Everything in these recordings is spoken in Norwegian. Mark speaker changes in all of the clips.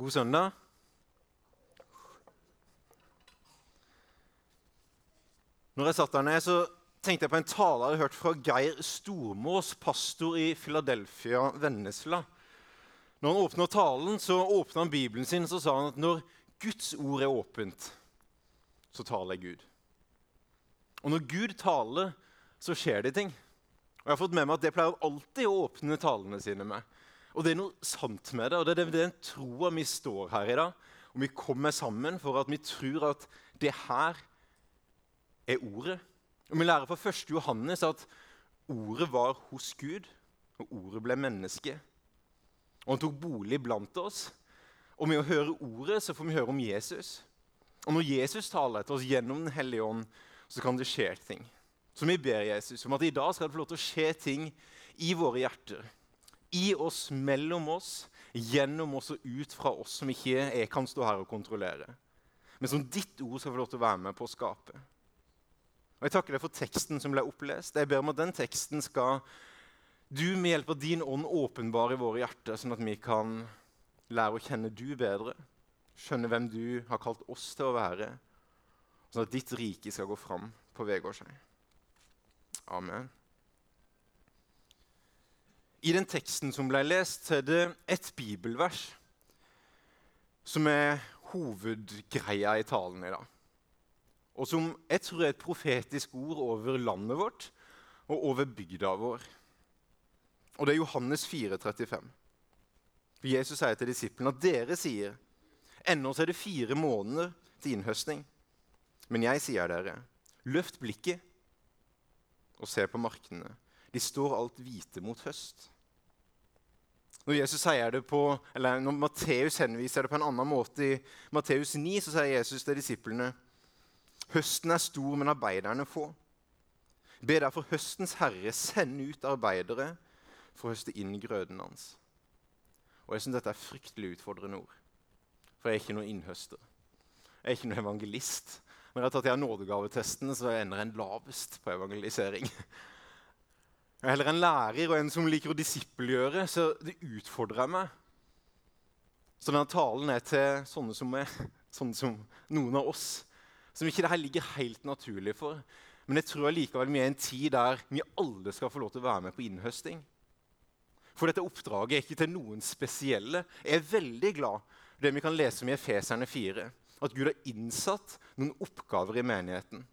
Speaker 1: God søndag. Når jeg satt der nede, så tenkte jeg på en tale jeg hadde hørt fra Geir Stormås, pastor i Philadelphia, Vennesla. Når han åpna talen, så åpna han Bibelen sin så sa han at når Guds ord er åpent, så taler Gud. Og når Gud taler, så skjer det ting. Og jeg har fått med meg at Det pleier alltid å åpne talene sine med. Og det er noe sant med det. og Det er den troa vi står her i dag. Og vi kommer sammen for at vi tror at det her er ordet. Og Vi lærer fra 1. Johannes at ordet var hos Gud, og ordet ble menneske. Og han tok bolig blant oss. Og med å høre ordet så får vi høre om Jesus. Og når Jesus taler til oss gjennom Den hellige ånd, så kan det skje ting. Så vi ber Jesus om at i dag skal det få lov til å skje ting i våre hjerter i oss, mellom oss, gjennom oss og ut fra oss, som ikke jeg kan stå her og kontrollere. Men som ditt ord skal få lov til å være med på å skape. Og Jeg takker deg for teksten som ble opplest. Jeg ber om at den teksten skal du med hjelp av din ånd åpenbare i våre hjerter, sånn at vi kan lære å kjenne du bedre, skjønne hvem du har kalt oss til å være, sånn at ditt rike skal gå fram på Vegårshei. Amen. I den teksten som ble lest, er det et bibelvers som er hovedgreia i talen i dag. Og som jeg tror er et profetisk ord over landet vårt og over bygda vår. Og det er Johannes 4, 35. Jesus sier til disiplene at dere sier ennå er det fire måneder til innhøstning. Men jeg sier dere, løft blikket og se på markene. De står alt hvite mot høst. Når på, når Matteus henviser det på en annen måte I Matteus 9 så sier Jesus til disiplene Høsten er stor, men arbeiderne få. Be derfor høstens herre sende ut arbeidere for å høste inn grøden hans. Og Jeg syns dette er fryktelig utfordrende ord. For jeg er ikke noen innhøster. Jeg er ikke noen evangelist. Når jeg har tatt de nådegavetestene, så ender en lavest på evangelisering. Jeg er heller en lærer og en som liker å disippelgjøre, så det utfordrer meg. Så denne talen er til sånne som, er, sånne som noen av oss, som ikke det her ligger helt naturlig for. Men jeg tror likevel vi er i en tid der vi alle skal få lov til å være med på innhøsting. For dette oppdraget er ikke til noen spesielle. Jeg er veldig glad for det vi kan lese om i Efeserne 4. At Gud har innsatt noen oppgaver i menigheten.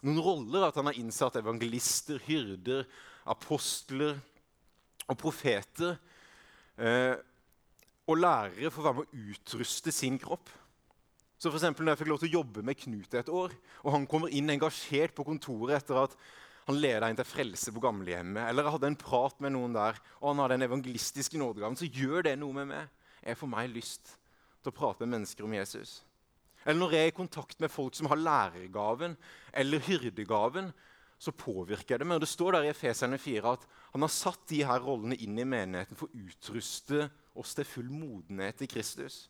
Speaker 1: Noen roller. At han har innsatt evangelister, hyrder, apostler og profeter eh, og lærere for å være med å utruste sin kropp. Så for eksempel, når jeg fikk lov til å jobbe med Knut et år, og han kommer inn engasjert på kontoret etter at han leda inn til frelse på gamlehjemmet, eller jeg hadde en prat med noen der, og han hadde en evangelistisk nådegave, så gjør det noe med meg. Jeg får meg lyst til å prate med mennesker om Jesus. Eller når jeg er i kontakt med folk som har lærergaven eller hyrdegaven, så påvirker det meg. Og Det står der i Efeserne 4 at han har satt de her rollene inn i menigheten for å utruste oss til full modenhet i Kristus.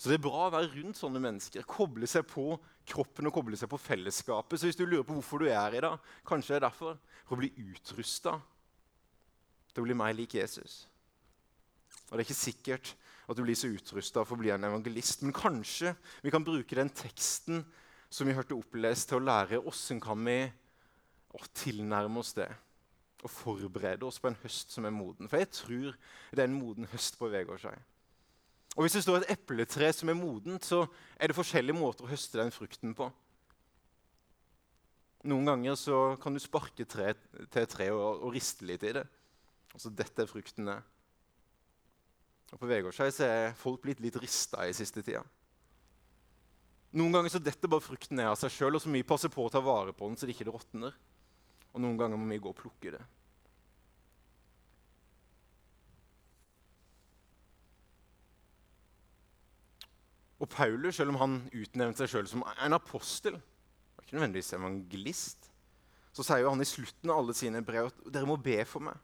Speaker 1: Så det er bra å være rundt sånne mennesker. Koble seg på kroppen og koble seg på fellesskapet. Så hvis du lurer på hvorfor du er her i dag, kanskje det er derfor. For å bli utrusta til å bli mer lik Jesus. Og det er ikke sikkert at du blir så utrusta for å bli en evangelist, men kanskje vi kan bruke den teksten som vi hørte opplest, til å lære åssen kan vi å, tilnærme oss det. Og forberede oss på en høst som er moden. For jeg tror det er en moden høst på seg. Og hvis det står et epletre som er modent, så er det forskjellige måter å høste den frukten på. Noen ganger så kan du sparke tre, til et tre og, og, riste litt i det. Altså, dette er fruktene. Og På Vegårshei er folk blitt litt rista i siste tida. Noen ganger så detter bare frukten ned av seg sjøl, og så må vi passe på å ta vare på den så det ikke råtner. Og noen ganger må vi gå og plukke det. Og Paulus, selv om han utnevnte seg sjøl som en apostel, ikke nødvendigvis evangelist, så sier jo han i slutten av alle sine brev at dere må be for meg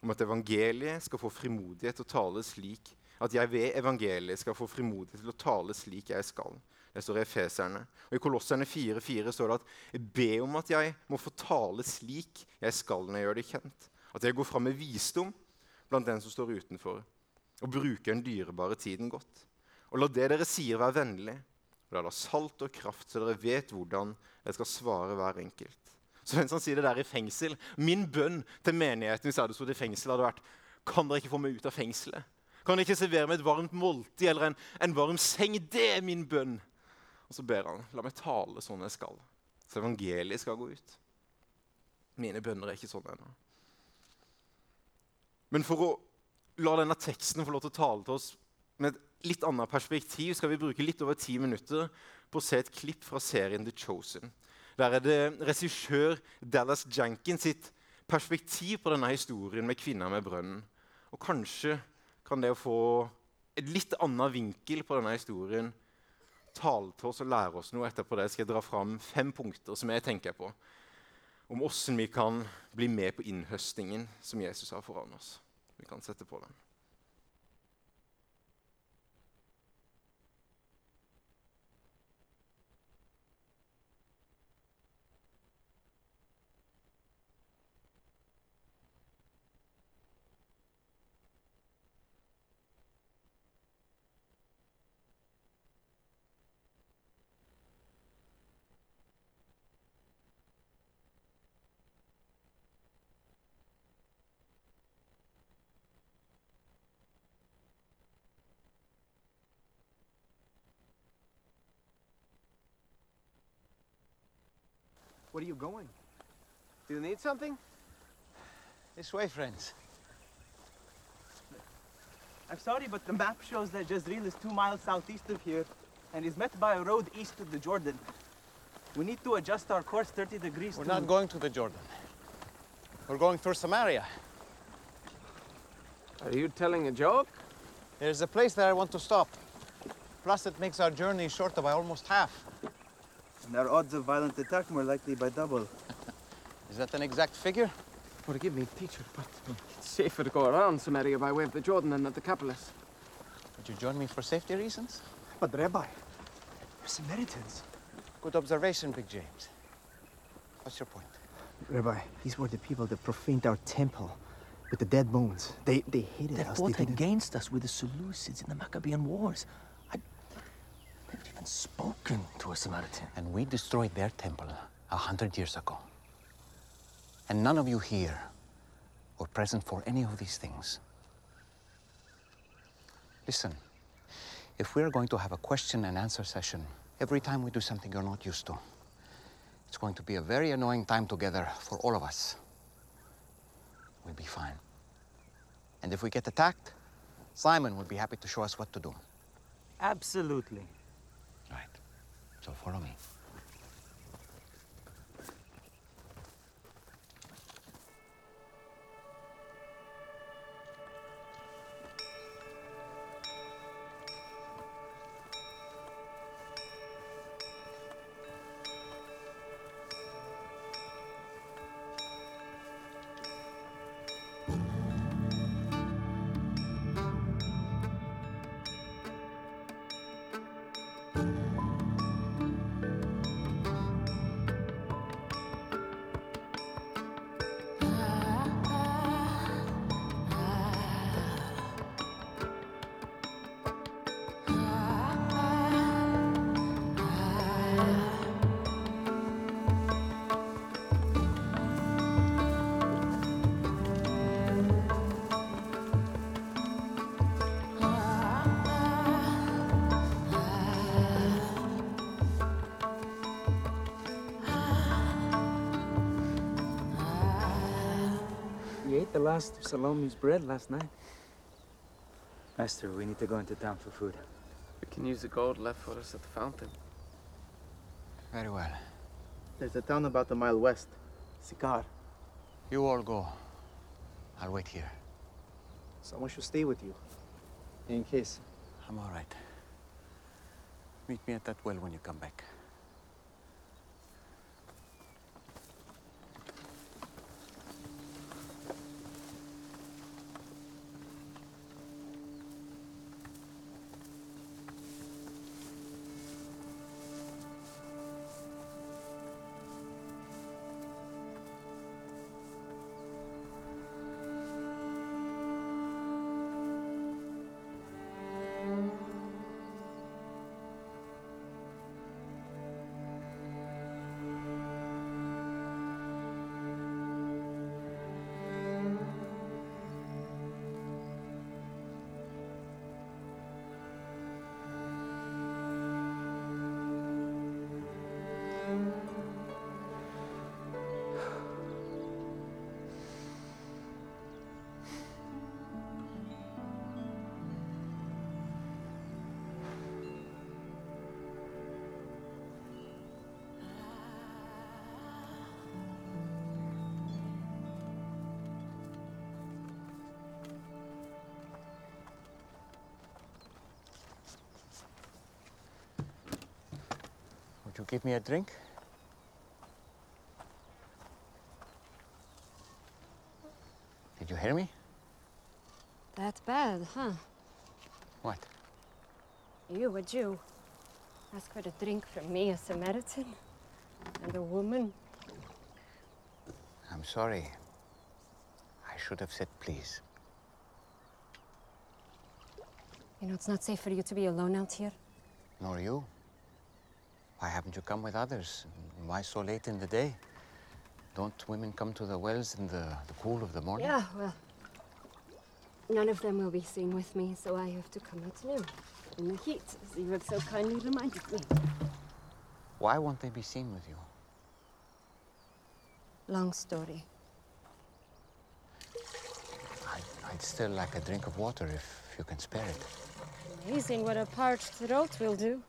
Speaker 1: om at evangeliet skal få frimodighet til å tale slik at jeg ved evangeliet skal få frimodighet til å tale slik jeg skal. Det står i Efeserne. Og I Kolosserne 4,4 står det at ber om at jeg må få tale slik jeg skal når jeg gjør det kjent. At jeg går fram med visdom blant den som står utenfor. og bruker den dyrebare tiden godt. Og la det dere sier, være vennlig. Og la det ha salt og kraft, så dere vet hvordan dere skal svare hver enkelt. Så mens han sier det der i fengsel, Min bønn til menigheten hvis jeg hadde stått i fengsel, hadde vært Kan dere ikke få meg ut av fengselet? Kan ikke servere meg et varmt måltid eller en, en varm seng? Det er min bønn. Og så ber han la meg tale sånn jeg skal, så evangeliet skal gå ut. Mine bønner er ikke sånn ennå. Men for å la denne teksten få lov til å tale til oss med et litt annet perspektiv, skal vi bruke litt over ti minutter på å se et klipp fra serien The Chosen. Der er det regissør Dallas Jenkins sitt perspektiv på denne historien med kvinna med brønnen. Og kanskje kan det å få et litt annen vinkel på denne historien tale til oss og lære oss noe. Etterpå det skal jeg dra fram fem punkter som jeg tenker på om hvordan vi kan bli med på innhøstingen som Jesus har foran oss. Vi kan sette på den.
Speaker 2: Where are you going? Do you need something?
Speaker 3: This way, friends.
Speaker 2: I'm sorry, but the map shows that Jezreel is two miles southeast of here and is met by a road east of the Jordan. We need to adjust our course 30 degrees
Speaker 3: We're
Speaker 2: to...
Speaker 3: not going to the Jordan. We're going through Samaria.
Speaker 2: Are you telling a joke?
Speaker 3: There's a place there I want to stop. Plus, it makes our journey shorter by almost half.
Speaker 2: And our odds of violent attack more likely by double.
Speaker 3: Is that an exact figure?
Speaker 4: Forgive me, teacher, but it's safer to go around Samaria by way of the Jordan than at the Decapolis.
Speaker 3: Would you join me for safety reasons?
Speaker 2: But Rabbi, we're Samaritans.
Speaker 3: Good observation, Big James. What's your point?
Speaker 5: Rabbi, these were the people that profaned our temple with the dead bones. They they hated
Speaker 6: They
Speaker 5: us.
Speaker 6: fought
Speaker 5: they didn't-
Speaker 6: against us with the Seleucids in the Maccabean Wars. I never even spoken to a Samaritan.
Speaker 3: And we destroyed their temple a hundred years ago. And none of you here were present for any of these things. Listen, if we're going to have a question and answer session every time we do something you're not used to, it's going to be a very annoying time together for all of us. We'll be fine. And if we get attacked, Simon will be happy to show us what to do.
Speaker 2: Absolutely.
Speaker 3: So follow me.
Speaker 4: The last of Salome's bread last night.
Speaker 2: Master, we need to go into town for food.
Speaker 4: We can use the gold left for us at the fountain.
Speaker 3: Very well.
Speaker 2: There's a town about a mile west. Sikar.
Speaker 3: You all go. I'll wait here.
Speaker 2: Someone should stay with you. In case.
Speaker 3: I'm all right. Meet me at that well when you come back. Give me a drink? Did you hear me?
Speaker 7: That bad, huh?
Speaker 3: What?
Speaker 7: You, a Jew, ask for a drink from me, a Samaritan, and a woman.
Speaker 3: I'm sorry. I should have said please.
Speaker 7: You know, it's not safe for you to be alone out here.
Speaker 3: Nor you. Why haven't you come with others? Why so late in the day? Don't women come to the wells in the, the cool of the morning?
Speaker 7: Yeah, well, none of them will be seen with me, so I have to come at noon, in the heat, as you have so kindly reminded me.
Speaker 3: Why won't they be seen with you?
Speaker 7: Long story.
Speaker 3: I'd, I'd still like a drink of water if you can spare it.
Speaker 7: Amazing what a parched throat will do.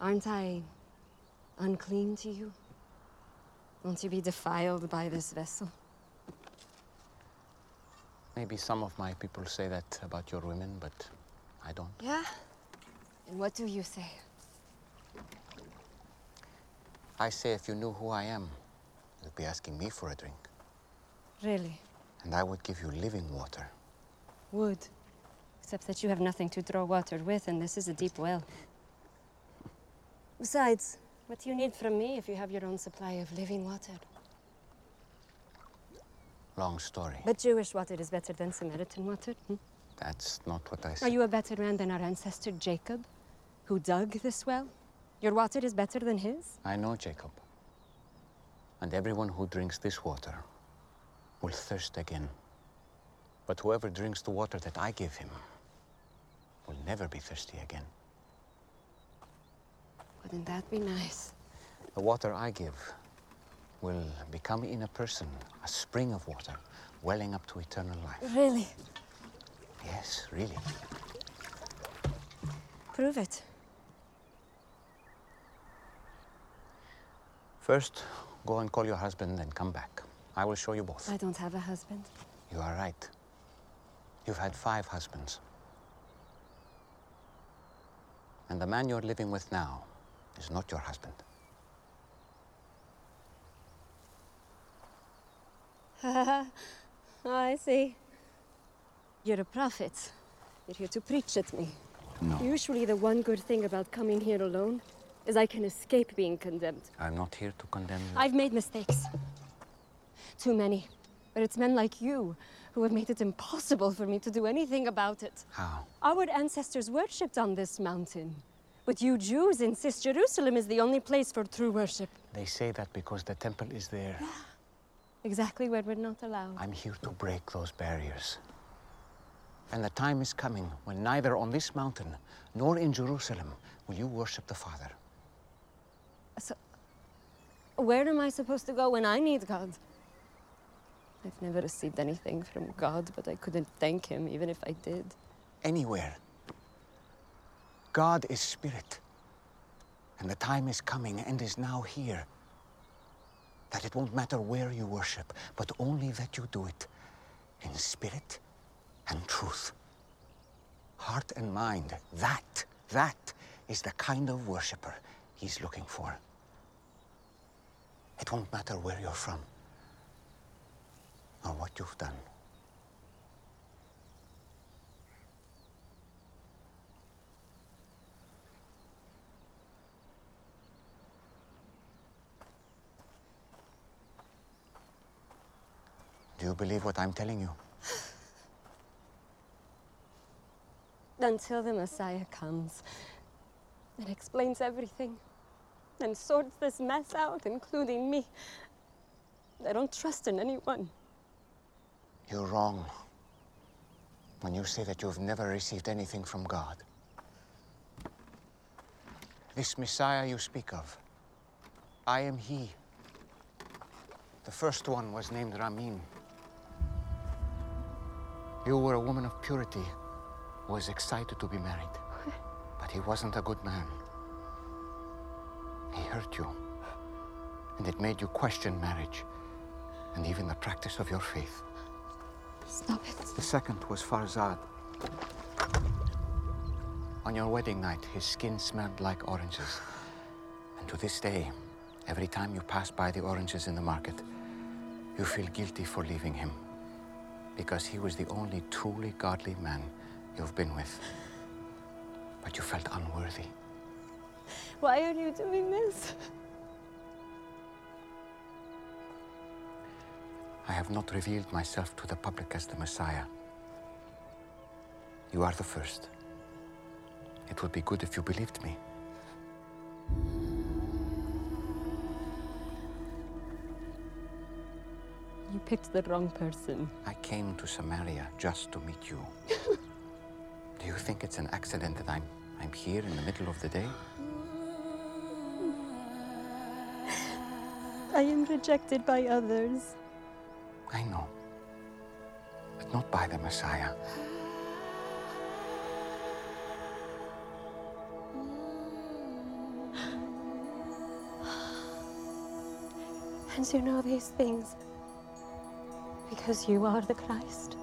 Speaker 7: Aren't I unclean to you? Won't you be defiled by this vessel?
Speaker 3: Maybe some of my people say that about your women, but I don't.
Speaker 7: Yeah? And what do you say?
Speaker 3: I say if you knew who I am, you'd be asking me for a drink.
Speaker 7: Really?
Speaker 3: And I would give you living water.
Speaker 7: Would. Except that you have nothing to draw water with, and this is a deep well. Besides, what do you need from me if you have your own supply of living water?
Speaker 3: Long story.
Speaker 7: But Jewish water is better than Samaritan water. hmm?
Speaker 3: That's not what I said.
Speaker 7: Are you a better man than our ancestor Jacob, who dug this well? Your water is better than his?
Speaker 3: I know Jacob. And everyone who drinks this water will thirst again. But whoever drinks the water that I give him will never be thirsty again.
Speaker 7: Wouldn't that be nice?
Speaker 3: The water I give will become in a person a spring of water welling up to eternal life.
Speaker 7: Really?
Speaker 3: Yes, really.
Speaker 7: Prove it.
Speaker 3: First, go and call your husband and come back. I will show you both.
Speaker 7: I don't have a husband.
Speaker 3: You are right. You've had five husbands. And the man you're living with now is not your husband.
Speaker 7: oh, I see. You're a prophet. You're here to preach at me.
Speaker 3: No.
Speaker 7: Usually, the one good thing about coming here alone is I can escape being condemned.
Speaker 3: I'm not here to condemn you.
Speaker 7: I've made mistakes. Too many. But it's men like you who have made it impossible for me to do anything about it.
Speaker 3: How?
Speaker 7: Our ancestors worshipped on this mountain. But you Jews insist Jerusalem is the only place for true worship.
Speaker 3: They say that because the temple is there.
Speaker 7: Exactly where we're not allowed.
Speaker 3: I'm here to break those barriers. And the time is coming when neither on this mountain nor in Jerusalem will you worship the Father.
Speaker 7: So, where am I supposed to go when I need God? I've never received anything from God, but I couldn't thank Him even if I did.
Speaker 3: Anywhere. God is spirit. And the time is coming and is now here that it won't matter where you worship, but only that you do it in spirit and truth. Heart and mind, that, that is the kind of worshiper he's looking for. It won't matter where you're from or what you've done. Do you believe what I'm telling you?
Speaker 7: Until the Messiah comes and explains everything and sorts this mess out, including me. I don't trust in anyone.
Speaker 3: You're wrong when you say that you've never received anything from God. This Messiah you speak of, I am He. The first one was named Ramin. You were a woman of purity who was excited to be married. But he wasn't a good man. He hurt you. And it made you question marriage and even the practice of your faith.
Speaker 7: Stop it.
Speaker 3: The second was Farzad. On your wedding night, his skin smelled like oranges, And to this day, every time you pass by the oranges in the market, you feel guilty for leaving him. Because he was the only truly godly man you've been with. But you felt unworthy.
Speaker 7: Why are you doing this?
Speaker 3: I have not revealed myself to the public as the Messiah. You are the first. It would be good if you believed me.
Speaker 7: Picked the wrong person.
Speaker 3: I came to Samaria just to meet you. Do you think it's an accident that I'm I'm here in the middle of the day?
Speaker 7: I am rejected by others.
Speaker 3: I know. But not by the Messiah.
Speaker 7: And you know these things because you are the Christ.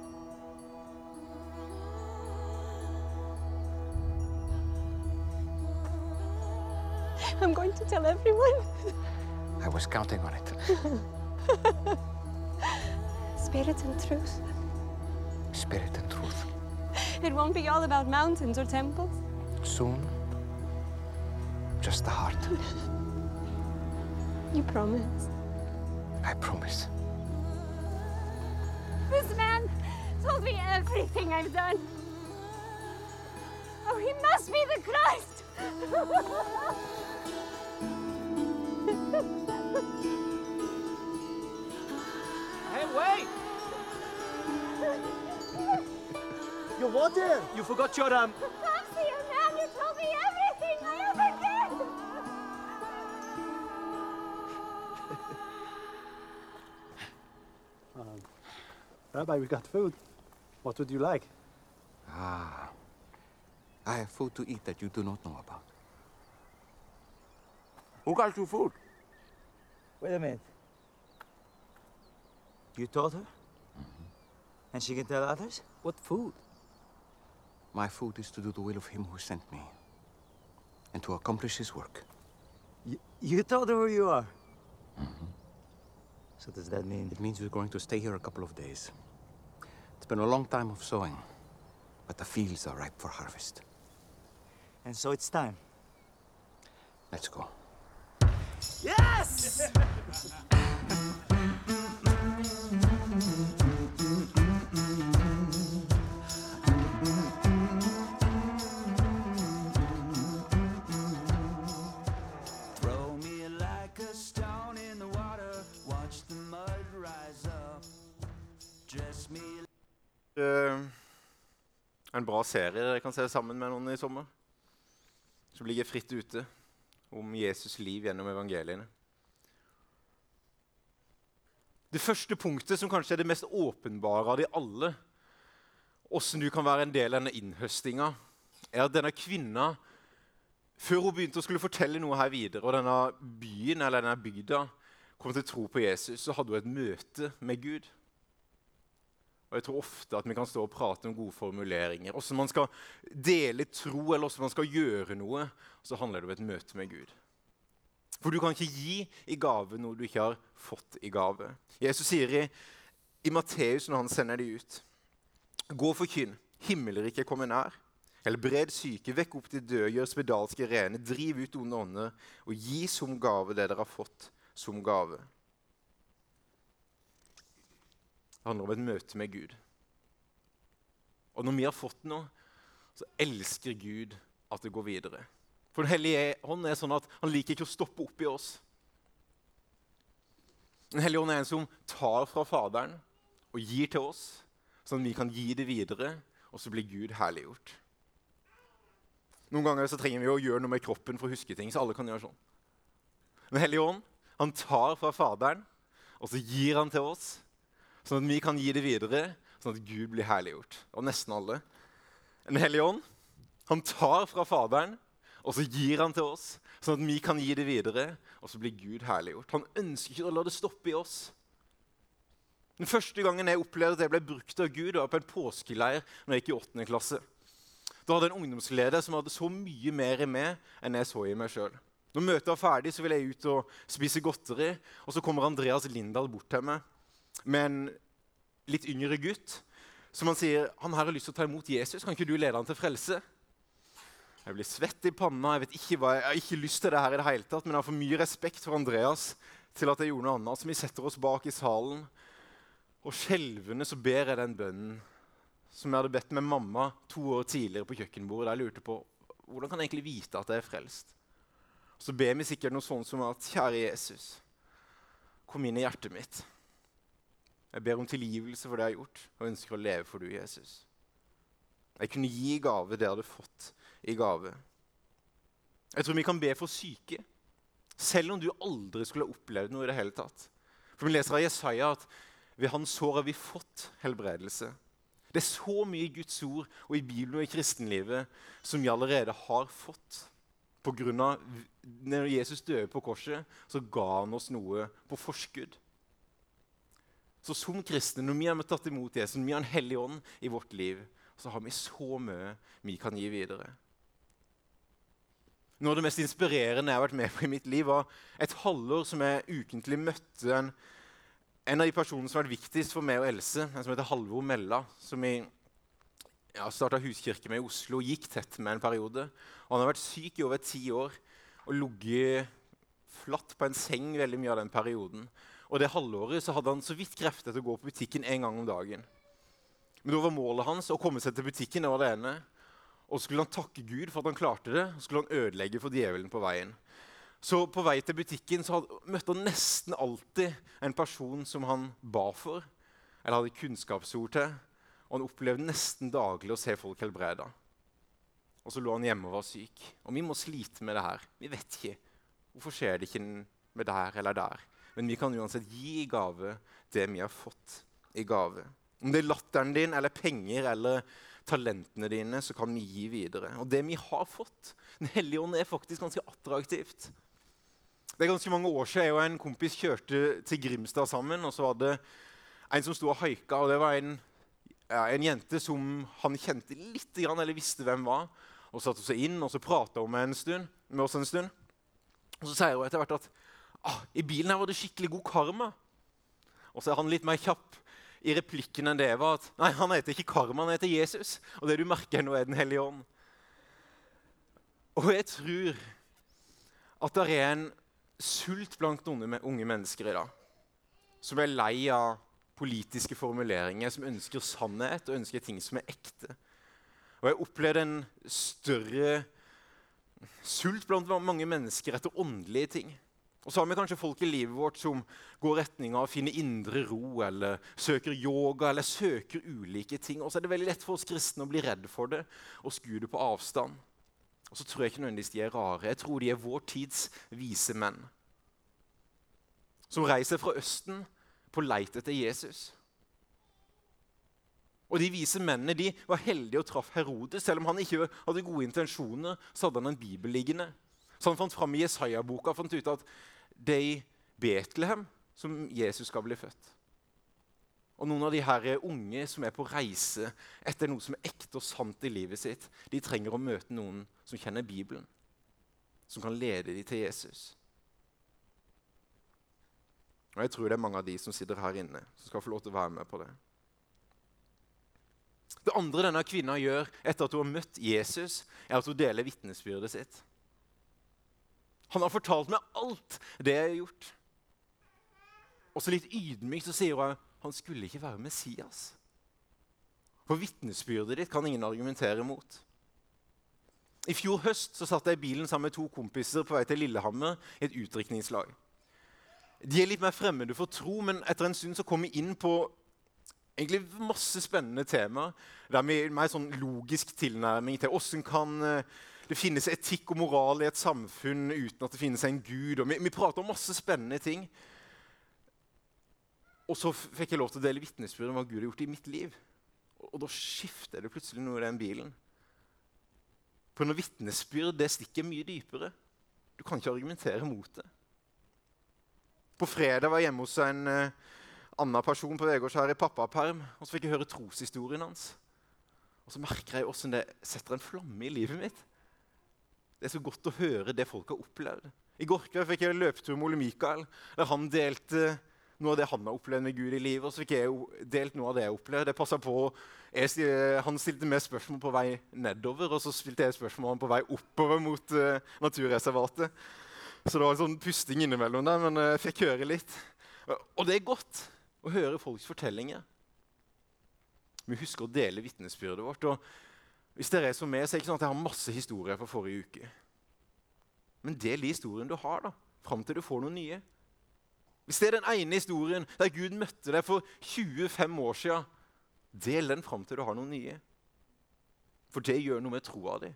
Speaker 7: I'm going to tell everyone.
Speaker 3: I was counting on it.
Speaker 7: Spirit and truth.
Speaker 3: Spirit and truth.
Speaker 7: It won't be all about mountains or temples.
Speaker 3: Soon, just the heart.
Speaker 7: You promise.
Speaker 3: I promise.
Speaker 7: This man told me everything I've done. Oh, he must be the Christ!
Speaker 2: Hey, wait!
Speaker 5: Your water!
Speaker 2: You forgot your um.
Speaker 5: Rabbi, we got food. What would you like?
Speaker 3: Ah. I have food to eat that you do not know about. Who got you food?
Speaker 8: Wait a minute. You told her? And she can tell others?
Speaker 2: What food?
Speaker 3: My food is to do the will of him who sent me. And to accomplish his work.
Speaker 8: You, you told her who you are? So does that mean...
Speaker 3: It means we're going to stay here a couple of days. It's been a long time of sowing, but the fields are ripe for harvest.
Speaker 8: And so it's time.
Speaker 3: Let's go.
Speaker 2: Yes!
Speaker 1: Eh, en bra serie dere kan se sammen med noen i sommer. Som ligger fritt ute om Jesus' liv gjennom evangeliene. Det første punktet, som kanskje er det mest åpenbare av de alle, åssen du kan være en del av denne innhøstinga, er at denne kvinna, før hun begynte å skulle fortelle noe her videre, og denne byen eller denne bygda kom til å tro på Jesus, så hadde hun et møte med Gud. Og jeg tror ofte at vi kan stå og prate om gode formuleringer. Hvordan man skal dele tro, eller hvordan man skal gjøre noe. Så handler det om et møte med Gud. For du kan ikke gi i gave noe du ikke har fått i gave. Jesus sier i, i Matteus når han sender de ut Gå og forkynn. Himmelriket kommer nær. Helbred syke, vekk opp de døde, gjør spedalske rene, driv ut onde ånder, og gi som gave det dere har fått som gave. Det handler om et møte med Gud. Og når vi har fått noe, så elsker Gud at det går videre. For Den hellige hånd er sånn at han liker ikke å stoppe opp i oss. Den hellige ånd er en som tar fra Faderen og gir til oss, sånn at vi kan gi det videre, og så blir Gud herliggjort. Noen ganger så trenger vi å gjøre noe med kroppen for å huske ting. så alle kan gjøre sånn. Den hellige ånd han tar fra Faderen, og så gir han til oss, sånn at vi kan gi det videre, sånn at Gud blir herliggjort. Og nesten alle. En hellig ånd han tar fra Faderen, og så gir han til oss, sånn at vi kan gi det videre, og så blir Gud herliggjort. Han ønsker ikke å la det stoppe i oss. Den første gangen jeg opplevde at jeg ble brukt av Gud, var på en påskeleir når jeg gikk i 8. klasse. Da hadde jeg en ungdomsleder som hadde så mye mer i meg enn jeg så i meg sjøl. Når møtet er ferdig, så vil jeg ut og spise godteri. Og så kommer Andreas Lindahl bort til meg med en litt yngre gutt som han sier han her har lyst til å ta imot Jesus. Kan ikke du lede han til frelse? Jeg blir svett i panna. Jeg vet ikke hva, jeg har ikke lyst til det her i det hele tatt, men jeg har for mye respekt for Andreas til at jeg gjorde noe annet. Så vi setter oss bak i salen, og skjelvende så ber jeg den bønnen som jeg hadde bedt med mamma to år tidligere på kjøkkenbordet. Der jeg lurte på hvordan kan jeg egentlig vite at jeg er frelst. Så ber vi sikkert noe sånt som at Kjære Jesus, kom inn i hjertet mitt. Jeg ber om tilgivelse for det jeg har gjort, og ønsker å leve for du, Jesus. Jeg kunne gi gave det jeg hadde fått i gave. Jeg tror vi kan be for syke, selv om du aldri skulle ha opplevd noe i det hele tatt. For Vi leser av Jesaja at ved hans sår har vi fått helbredelse. Det er så mye i Guds ord og i Bibelen og i kristenlivet som vi allerede har fått. På grunn av Når Jesus døde på korset, så ga han oss noe på forskudd. Så som kristne, når vi har tatt imot Jesus, når vi har en hellig ånd i vårt liv, så har vi så mye vi kan gi videre. Noe av det mest inspirerende jeg har vært med på i mitt liv, var et halvår som jeg ukentlig møtte en, en av de personene som har vært viktigst for meg og Else, en som heter Halvor Mella. som jeg ja, starta huskirke med i Oslo gikk tett med en periode. Og han har vært syk i over ti år og ligget flatt på en seng veldig mye av den perioden. Og det halvåret så hadde han så vidt krefter til å gå på butikken en gang om dagen. Men da var målet hans å komme seg til butikken. det var det ene. Og så skulle han takke Gud for at han klarte det, og skulle han ødelegge for djevelen på veien. Så på vei til butikken så hadde, møtte han nesten alltid en person som han ba for, eller hadde kunnskapsord til. Og han opplevde nesten daglig å se folk helbreda. Og så lå han hjemme og var syk. Og vi må slite med det her. Vi vet ikke. Hvorfor skjer det ikke med der eller der? Men vi kan uansett gi i gave det vi har fått i gave. Om det er latteren din eller penger eller talentene dine, så kan vi gi videre. Og det vi har fått Den hellige ånd er faktisk ganske attraktivt. Det er ganske mange år siden jeg og en kompis kjørte til Grimstad sammen. og så var det en som sto og haika, og det var en, ja, en jente som han kjente litt, eller visste hvem var. Og satte seg inn og så prata hun med, en stund, med oss en stund. Og så sier hun etter hvert at ah, i bilen her var det skikkelig god karma. Og så er han litt mer kjapp i replikken enn det var at nei, han heter ikke Karma, han heter Jesus. Og det du merker nå, er Den hellige ånd. Og jeg tror at det er en sult blant unge, unge mennesker i dag som er lei av politiske formuleringer, som ønsker sannhet og ønsker ting som er ekte. Og jeg opplevde en større sult blant mange mennesker etter åndelige ting. Og så har vi kanskje folk i livet vårt som går retning av å finne indre ro, eller søker yoga, eller søker ulike ting. Og så er det veldig lett for oss kristne å bli redd for det og skue det på avstand. Og så tror jeg ikke nødvendigvis de er rare. Jeg tror de er vår tids vise menn. Som reiser fra Østen på leit etter Jesus. Og De vise mennene de var heldige og traff Herodes. Selv om han ikke hadde gode intensjoner, så hadde han en bibel liggende. Så han fant fram i Jesaja-boka og fant ut at det er i Betlehem som Jesus skal bli født. Og Noen av de her unge som er på reise etter noe som er ekte og sant i livet sitt, de trenger å møte noen som kjenner Bibelen, som kan lede dem til Jesus. Og Jeg tror det er mange av de som sitter her inne, som skal få lov til å være med på det. Det andre denne kvinna gjør etter at hun har møtt Jesus, er at hun deler vitnesbyrdet sitt. Han har fortalt meg alt det jeg har gjort. Og så litt ydmykt så sier hun han skulle ikke være Messias. For vitnesbyrdet ditt kan ingen argumentere mot. I fjor høst så satt jeg i bilen sammen med to kompiser på vei til Lillehammer i et utdrikningslag. De er litt mer fremmede for tro, men etter en stund så kom vi inn på egentlig masse spennende temaer. Der vi mer sånn logisk tilnærming til åssen kan uh, det finnes etikk og moral i et samfunn uten at det finnes en gud. Vi, vi prater om masse spennende ting. Og så fikk jeg lov til å dele vitnesbyrd om hva Gud har gjort i mitt liv. Og, og da skifter det plutselig noe i den bilen. For når vitnesbyrd det stikker mye dypere. Du kan ikke argumentere mot det. På fredag var jeg hjemme hos en uh, annen person på Vegårshær i pappaperm. Og så fikk jeg høre troshistorien hans. Og så merker jeg hvordan det setter en flamme i livet mitt. Det er så godt å høre det folk har opplevd. I går kveld fikk jeg løpetur med Ole Mikael, der han delte noe av det han har opplevd med Gud i livet. Og så fikk jeg delt noe av det jeg opplevde. Det passet på. Jeg, han stilte meg spørsmål på vei nedover, og så stilte jeg spørsmål på vei oppover mot uh, naturreservatet. Så det var en sånn pusting innimellom der, men eh, jeg fikk høre litt. Og det er godt å høre folks fortellinger. Vi husker å dele vitnesbyrdet vårt. og Hvis dere er som meg, så er det ikke sånn at jeg har masse historier fra forrige uke. Men del de historiene du har, da, fram til du får noen nye. Hvis det er den ene historien der Gud møtte deg for 25 år siden, del den fram til du har noen nye. For det gjør noe med troa di.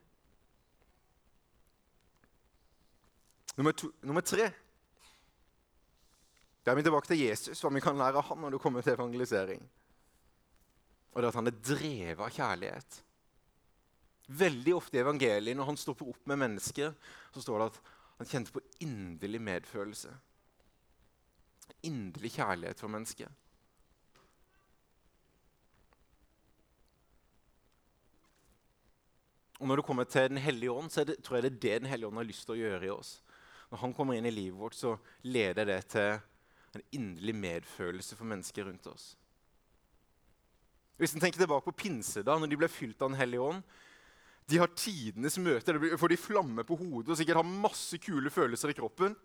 Speaker 1: Nummer, to, nummer tre. Da er vi tilbake til Jesus, hva vi kan lære av han når det kommer til evangelisering. Og det er at han er drevet av kjærlighet. Veldig ofte i evangeliet, når han stopper opp med mennesker, så står det at han kjente på inderlig medfølelse. Inderlig kjærlighet for mennesket. Og Når det kommer til Den hellige ånd, så det, tror jeg det er det Den hellige ånd har lyst til å gjøre i oss. Når han kommer inn i livet vårt, så leder det til en inderlig medfølelse for mennesker rundt oss. Hvis en tenker tilbake på pinse, da, når de ble fylt av Den hellige ånd De har tidenes møte, det får de flamme på hodet og sikkert har masse kule følelser i kroppen.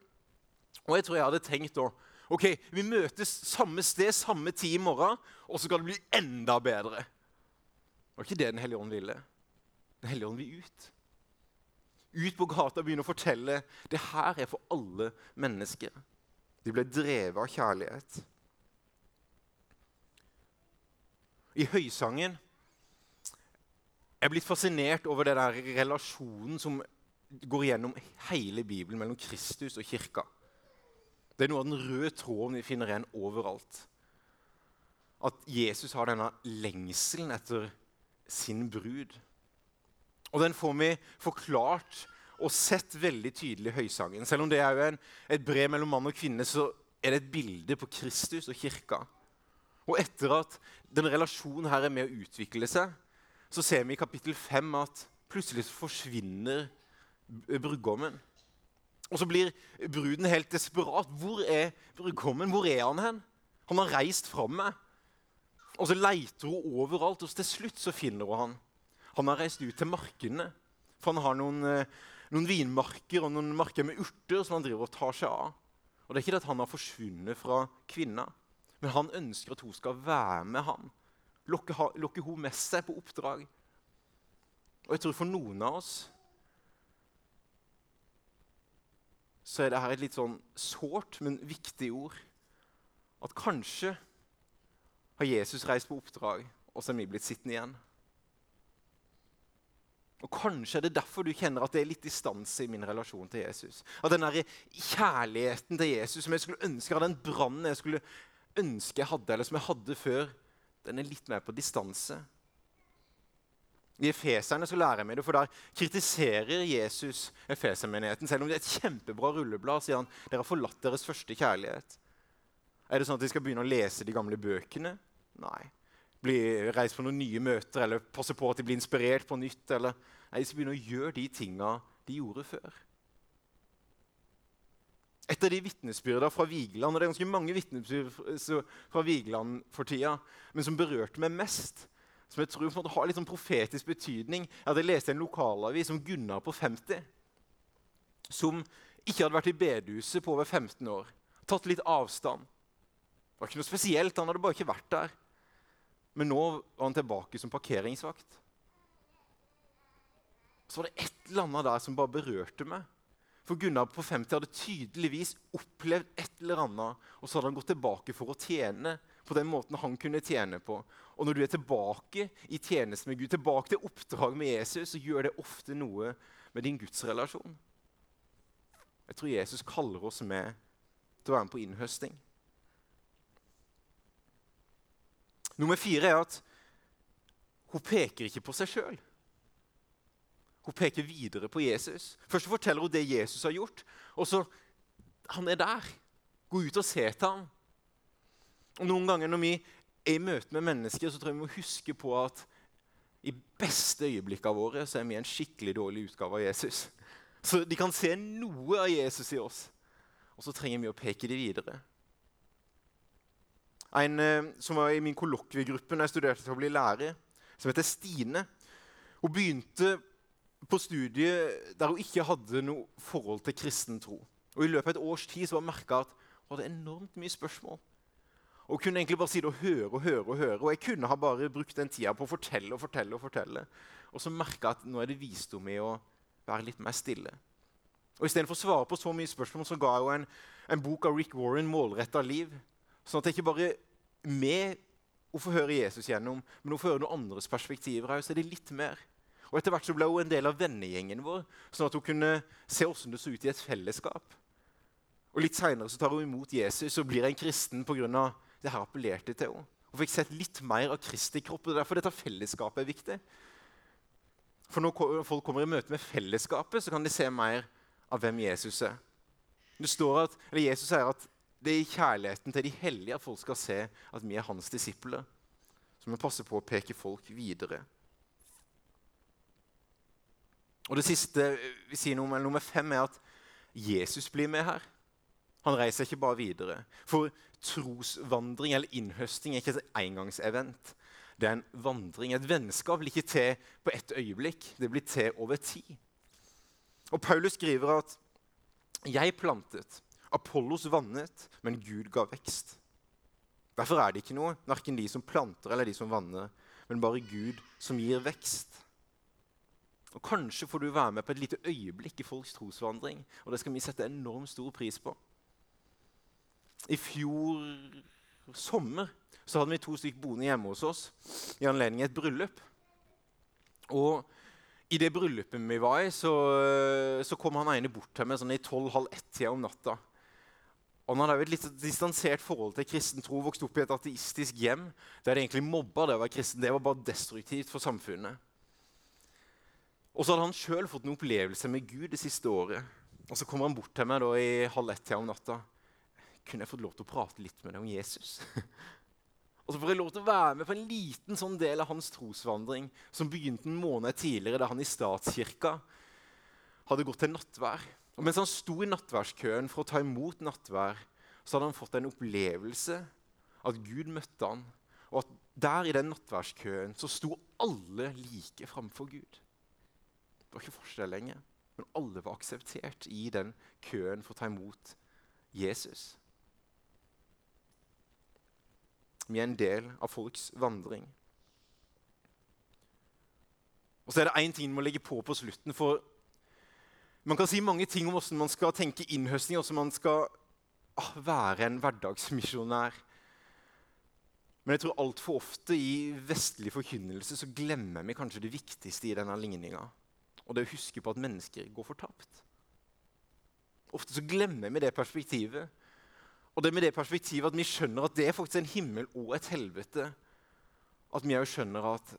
Speaker 1: Og jeg tror jeg hadde tenkt da ok, vi møtes samme sted, samme tid i morgen, og så skal det bli enda bedre. Det var ikke det Den hellige ånd ville. Den hellige ånd vil ut. Ut på gata og begynne å fortelle det her er for alle mennesker. De ble drevet av kjærlighet. I høysangen jeg er blitt fascinert over den relasjonen som går gjennom hele Bibelen mellom Kristus og kirka. Det er noe av den røde tråden vi finner igjen overalt. At Jesus har denne lengselen etter sin brud. Og den får vi forklart og sett veldig tydelig i høysangen. Selv om det er en, et brev mellom mann og kvinne, så er det et bilde på Kristus og kirka. Og etter at denne relasjonen her er med å utvikle seg, så ser vi i kapittel 5 at plutselig forsvinner brudgommen. Og så blir bruden helt desperat. Hvor er brudgommen? Hvor er han hen? Han har reist fra meg. Og så leiter hun overalt, og til slutt så finner hun han. Han har reist ut til markene, for han har noen, eh, noen vinmarker og noen marker med urter som han driver og tar seg av. Og det er ikke det at han har forsvunnet fra kvinna, men han ønsker at hun skal være med han. Lokke, lokke hun med seg på oppdrag. Og jeg tror for noen av oss så er dette et litt sånn sårt, men viktig ord. At kanskje har Jesus reist på oppdrag, og så er vi blitt sittende igjen. Og Kanskje er det derfor du kjenner at det er litt distanse i min relasjon til Jesus. At den der kjærligheten til Jesus som jeg skulle ønske den brannen jeg skulle ønske jeg hadde, eller som jeg hadde før, den er litt mer på distanse. I Efeserne så lærer vi det, for der kritiserer Jesus Efesermenigheten. Selv om det er et kjempebra rulleblad, sier han dere har forlatt deres første kjærlighet. Er det sånn at de skal begynne å lese de gamle bøkene? Nei. Bli, reise på noen nye møter eller passe på at de blir inspirert på nytt? Eller, nei, De skal begynne å gjøre de tinga de gjorde før. Et av de vitnesbyrdene fra Vigeland, og det er ganske mange vitnesbyrd fra Vigeland for tida, men som berørte meg mest, som jeg tror har litt sånn profetisk betydning, er at jeg leste en lokalavis om Gunnar på 50, som ikke hadde vært i bedehuset på over 15 år. Tatt litt avstand. Det var ikke noe spesielt, han hadde bare ikke vært der. Men nå var han tilbake som parkeringsvakt. Så var det et eller annet der som bare berørte meg. For Gunnar på 50 hadde tydeligvis opplevd et eller annet, og så hadde han gått tilbake for å tjene på den måten han kunne tjene på. Og når du er tilbake i tjeneste med Gud, tilbake til oppdrag med Jesus, så gjør det ofte noe med din gudsrelasjon. Jeg tror Jesus kaller oss med til å være med på innhøsting. Nummer fire er at hun peker ikke på seg sjøl. Hun peker videre på Jesus. Først forteller hun det Jesus har gjort. Og så Han er der. Gå ut og se til ham. Og Noen ganger når vi er i møte med mennesker, så tror jeg vi må huske på at i beste øyeblikkene våre så er vi en skikkelig dårlig utgave av Jesus. Så de kan se noe av Jesus i oss. Og så trenger vi å peke dem videre. En eh, som var i min kollokviegruppe da jeg studerte til å bli lærer, som heter Stine. Hun begynte på studiet der hun ikke hadde noe forhold til kristen tro. Og I løpet av et års tid så var merka at hun hadde enormt mye spørsmål. Og kunne egentlig bare sitte og høre og høre. Og høre, og jeg kunne ha bare brukt den tida på å fortelle og fortelle. Og fortelle. Og så merka at nå er det visdom i å være litt mer stille. Og Istedenfor å svare på så mye spørsmål så ga jeg en, en bok av Rick Warren, 'Målretta liv'. Sånn at det ikke bare med å få høre Jesus gjennom, men å få høre noen andres perspektiver òg, så er det litt mer. Og Etter hvert så ble hun en del av vennegjengen vår, sånn at hun kunne se hvordan det så ut i et fellesskap. Og Litt seinere tar hun imot Jesus og blir en kristen pga. det her appellerte til henne. Hun fikk sett litt mer av Kristi kropp. og Derfor dette fellesskapet er viktig. For når folk kommer i møte med fellesskapet, så kan de se mer av hvem Jesus er. Det står at, eller Jesus sier at det er i kjærligheten til de hellige at folk skal se at vi er hans disipler. Så vi passer på å peke folk videre. Og Det siste vi sier noe om, eller nummer fem er at Jesus blir med her. Han reiser ikke bare videre. For trosvandring eller innhøsting er ikke et engangsevent. Det er en vandring. Et vennskap blir ikke til på ett øyeblikk. Det blir til over tid. Og Paulus skriver at 'jeg plantet, Apollos vannet, men Gud ga vekst'. Derfor er det ikke noe, verken de som planter eller de som vanner, men bare Gud som gir vekst. Og Kanskje får du være med på et lite øyeblikk i folks trosvandring. Og det skal vi sette enormt stor pris på. I fjor sommer så hadde vi to stykker boende hjemme hos oss i anledning et bryllup. Og i det bryllupet vi var i, så, så kom han ene bort til meg sånn i tolv-halv ett-tida om natta. Og Han hadde et litt distansert forhold til kristen tro, vokste opp i et ateistisk hjem der det egentlig mobba det å være kristen. Det var bare destruktivt for samfunnet. Og så hadde han sjøl fått en opplevelse med Gud det siste året. Og så kommer han bort til meg da i halv ett-tida om natta. Kunne jeg fått lov til å prate litt med deg om Jesus? og så får jeg lov til å være med på en liten sånn del av hans trosvandring som begynte en måned tidligere, da han i statskirka hadde gått til nattvær. Og Mens han sto i nattværskøen for å ta imot nattvær, så hadde han fått en opplevelse at Gud møtte han, og at der i den nattværskøen så sto alle like framfor Gud. Var ikke forskjell lenger. Men alle var akseptert i den køen for å ta imot Jesus. Vi er en del av folks vandring. Og så er det én ting vi må legge på på slutten. for Man kan si mange ting om hvordan man skal tenke innhøstning, hvordan man skal ah, være en hverdagsmisjonær. Men jeg tror altfor ofte i vestlig forkynnelse så glemmer vi kanskje det viktigste i denne ligninga og det å huske på at mennesker går fortapt. Ofte så glemmer vi det perspektivet. Og det er med det perspektivet at vi skjønner at det er faktisk en himmel og et helvete. At vi òg skjønner at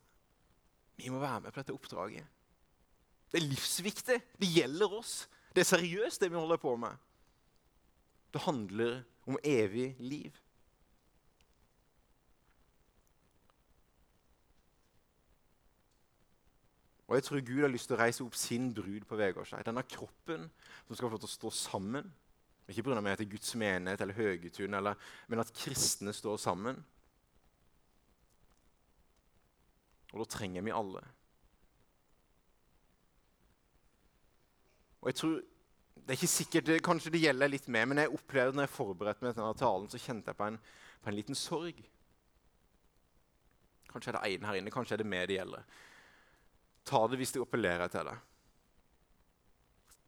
Speaker 1: vi må være med på dette oppdraget. Det er livsviktig. Det gjelder oss. Det er seriøst, det vi holder på med. Det handler om evig liv. Og jeg tror Gud har lyst til å reise opp sin brud på Vegårshei. Denne kroppen som skal få til å stå sammen. Ikke pga. at det er Guds menighet eller Høgetun, eller, men at kristne står sammen. Og da trenger vi alle. Og jeg tror, det er ikke sikkert, det, Kanskje det gjelder litt mer, men jeg opplevde når jeg forberedte meg til denne talen, så kjente jeg på en, på en liten sorg. Kanskje er det én her inne, kanskje er det meg det gjelder. Ta det hvis det appellerer til deg.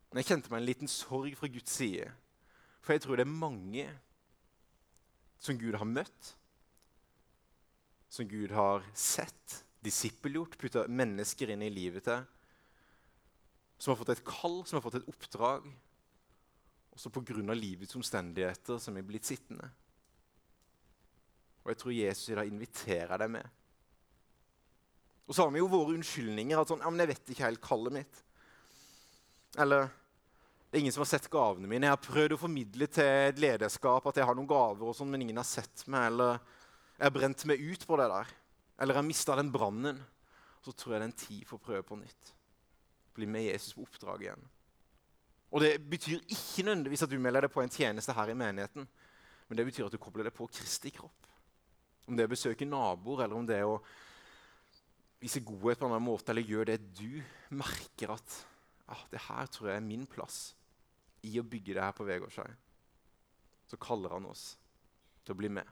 Speaker 1: Men jeg kjente meg en liten sorg fra Guds side. For jeg tror det er mange som Gud har møtt, som Gud har sett, disippelgjort, putta mennesker inn i livet til, som har fått et kall, som har fått et oppdrag, og så pga. livets omstendigheter som er blitt sittende. Og jeg tror Jesus i dag inviterer deg med. Og så har vi jo våre unnskyldninger. at sånn, ja, men 'Jeg vet ikke helt kallet mitt.' Eller 'Det er ingen som har sett gavene mine.' 'Jeg har prøvd å formidle til et lederskap at jeg har noen gaver, og sånn, men ingen har sett meg.' Eller 'Jeg har brent meg ut på det der.' Eller 'Jeg har mista den brannen.' Så tror jeg det er en tid for å prøve på nytt. Bli med Jesus på oppdrag igjen. Og det betyr ikke nødvendigvis at du melder deg på en tjeneste her i menigheten, men det betyr at du kobler deg på Kristi kropp. Om det er å besøke naboer, eller om det er å vise godhet på en annen måte, eller gjør det du merker at ah, det her tror jeg er min plass i å bygge det her på Vegårshei, så kaller han oss til å bli med.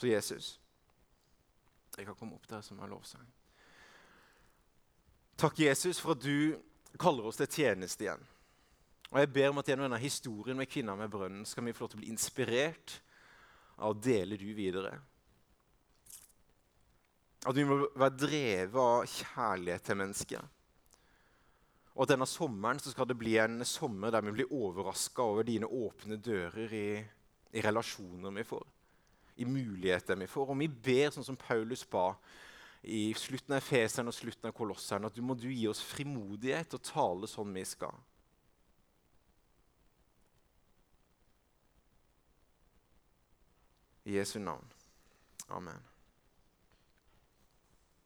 Speaker 1: Så Jesus, jeg kan komme opp der som har lovsang. Takk, Jesus, for at du kaller oss til tjeneste igjen. Og Jeg ber om at gjennom denne historien med kvinna med brønnen skal vi få lov til å bli inspirert av å dele du videre. At vi må være drevet av kjærlighet til mennesker. Og at denne sommeren så skal det bli en sommer der vi blir overraska over dine åpne dører i, i relasjoner vi får, i muligheter vi får. Og vi ber sånn som Paulus ba i slutten av Efeseren og slutten av Kolosseren, at du må du gi oss frimodighet og tale sånn vi skal. I Jesu navn. Amen.